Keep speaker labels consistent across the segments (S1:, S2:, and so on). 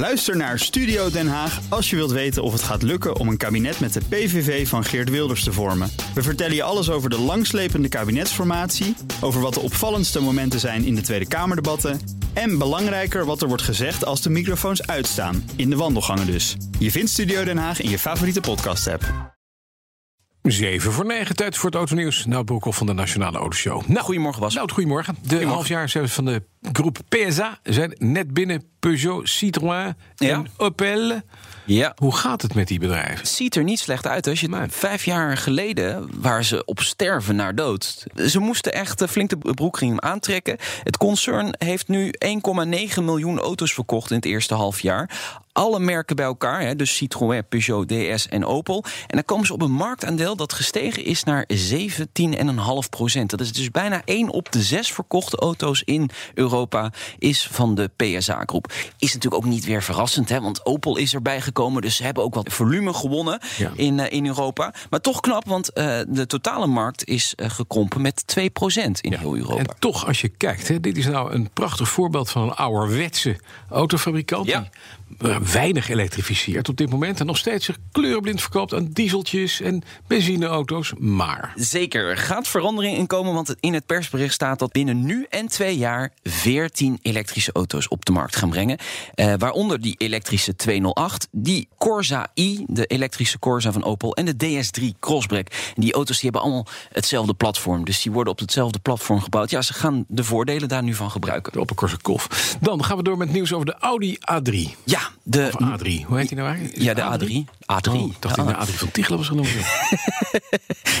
S1: Luister naar Studio Den Haag als je wilt weten of het gaat lukken om een kabinet met de PVV van Geert Wilders te vormen. We vertellen je alles over de langslepende kabinetsformatie, over wat de opvallendste momenten zijn in de Tweede Kamerdebatten en belangrijker wat er wordt gezegd als de microfoons uitstaan, in de wandelgangen dus. Je vindt Studio Den Haag in je favoriete podcast-app.
S2: 7 voor 9, tijd voor het autonieuws. Nou, Broekhoff van de Nationale Autoshow. Nou,
S3: Goedemorgen, Bas.
S2: Nou, goedemorgen. De halfjaarcijfers van de groep PSA zijn net binnen Peugeot, Citroën en
S3: Ja.
S2: Opel.
S3: Ja.
S2: Hoe gaat het met die bedrijven?
S3: Ziet er niet slecht uit. Als je
S2: Nee.
S3: vijf jaar geleden waren ze op sterven naar dood. Ze moesten echt eh, flink de broekriem aantrekken. Het concern heeft nu 1,9 miljoen auto's verkocht in het eerste halfjaar. Alle merken bij elkaar, hè, dus Citroën, Peugeot, DS en Opel. En dan komen ze op een marktaandeel dat gestegen is naar 17,5 procent. Dat is dus bijna 1 op de 6 verkochte auto's in Europa is van de PSA-groep. Is natuurlijk ook niet weer verrassend, hè, want Opel is erbij gekomen. Dus ze hebben ook wat volume gewonnen
S2: Ja.
S3: in, eh, in Europa. Maar toch knap, want eh, de totale markt is eh, gekrompen met 2 procent in heel Europa.
S2: En toch, als je kijkt, hè, dit is nou een prachtig voorbeeld van een ouderwetse autofabrikant.
S3: Ja.
S2: Die weinig elektrificeert op dit moment. En nog steeds zich kleurenblind verkoopt aan dieseltjes en benzineauto's. Maar
S3: Zeker, er gaat verandering in komen, want in het persbericht staat dat binnen nu en twee jaar 14 elektrische auto's op de markt gaan brengen. Eh, waaronder die elektrische 208, die Corsa i, de elektrische Corsa van Opel, en de DS3 Crossback. En die auto's die hebben allemaal hetzelfde platform, dus die worden op hetzelfde platform gebouwd. Ja, ze gaan de voordelen daar nu van gebruiken.
S2: de Opelkorsakoff. Dan gaan we door met nieuws over de Audi A3.
S3: Ja, de,
S2: Of A3, hoe heet die nou eigenlijk? Is
S3: ja, de A3. A3.
S2: Oh, ik dacht
S3: Ja.
S2: dat de A3 van Tichelen was genoemd.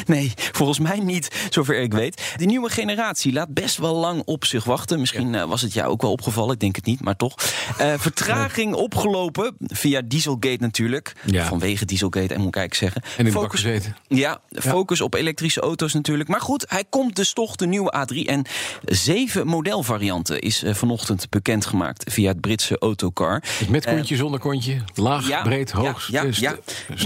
S3: Nee, volgens mij niet, zover ik weet. Die nieuwe generatie laat best wel lang op zich wachten. Misschien eh, was het jou ook wel opgevallen, ik denk het niet, maar toch. Eh, vertraging opgelopen, via Dieselgate natuurlijk.
S2: Ja.
S3: Vanwege Dieselgate, en moet ik eigenlijk zeggen.
S2: En in de bak gezeten.
S3: Ja, focus op elektrische auto's natuurlijk. Maar goed, hij komt dus toch, de nieuwe A3. En zeven modelvarianten is eh, vanochtend bekendgemaakt via het Britse Autocar.
S2: Met zonder kontje, laag, breed, hoog,
S3: ja,
S2: eh,
S3: ja.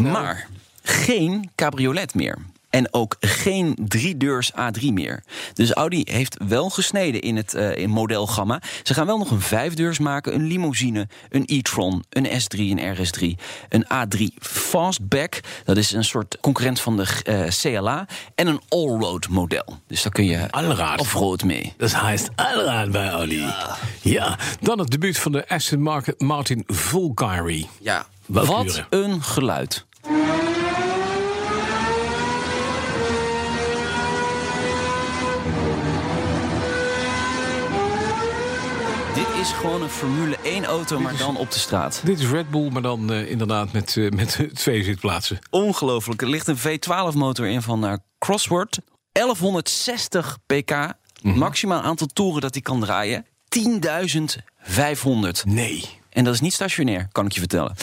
S3: Maar geen cabriolet meer. En ook geen driedeurs A3 meer. Dus Audi heeft wel gesneden in het eh, in modelgamma. Ze gaan wel nog een vijfdeurs maken, een limousine, een e-tron, een S3, een RS3, een A3 Fastback. Dat is een soort concurrent van de eh, CLA. En een allroad model. Dus daar kun je
S2: Allroad.
S3: offroad mee.
S2: Dat heet Allroad bij Audi. Ja. Dan het debuut van de Aston Martin, Martin Valkyrie.
S3: Ja, wat een geluid. Is gewoon een Formule 1 auto, maar dan op de straat.
S2: Dit is Red Bull, maar dan eh, inderdaad met, eh, met twee zitplaatsen.
S3: Ongelooflijk. Er ligt een V12-motor in van naar Crossword. 1160 pk. Maximaal aantal toeren dat hij kan draaien. 10.500.
S2: Nee.
S3: En dat is niet stationair, kan ik je vertellen.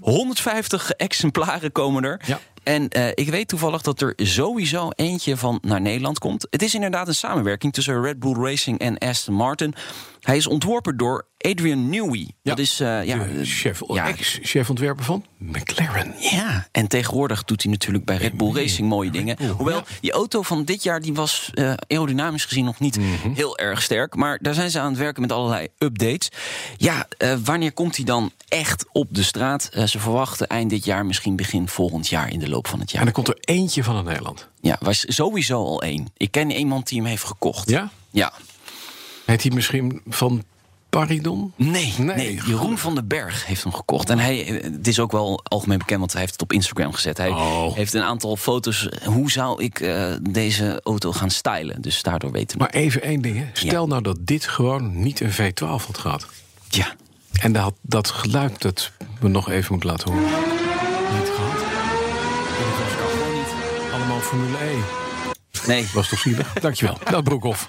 S3: 150 exemplaren komen er.
S2: Ja.
S3: En eh, ik weet toevallig dat er sowieso eentje van naar Nederland komt. Het is inderdaad een samenwerking tussen Red Bull Racing en Aston Martin. Hij is ontworpen door Adrian Newey. Dat is eh, ja,
S2: De chef,
S3: ja,
S2: ex-chef ontwerper van McLaren.
S3: ja, en tegenwoordig doet hij natuurlijk bij Red Bull Racing mooie dingen.
S2: Bull,
S3: Hoewel,
S2: ja.
S3: die auto van dit jaar die was eh, aerodynamisch gezien nog niet
S2: Mhm.
S3: heel erg sterk. Maar daar zijn ze aan het werken met allerlei updates. Ja, eh, wanneer komt hij dan echt op de straat? Eh, ze verwachten eind dit jaar, misschien begin volgend jaar in de loop van het
S2: En
S3: jaar.
S2: dan komt er eentje van naar Nederland.
S3: Ja, was sowieso al één. Ik ken iemand die hem heeft gekocht.
S2: Ja?
S3: Ja.
S2: Heet hij misschien van Paridon?
S3: Nee,
S2: Nee,
S3: nee, Jeroen van den Berg heeft hem gekocht. En hij, het is ook wel algemeen bekend, want hij heeft het op Instagram gezet. Hij
S2: Oh.
S3: heeft een aantal foto's. Hoe zou ik eh, deze auto gaan stylen? Dus daardoor weten we.
S2: Maar even één ding. Hè. Stel nou dat dit gewoon niet een V12 had gehad.
S3: Ja,
S2: En dat, dat geluid dat we nog even moeten laten horen. Niet gehad. Het was gewoon niet allemaal Formule 1.
S3: nee.
S2: Was toch zielig? Dankjewel. Dat Broekhoff.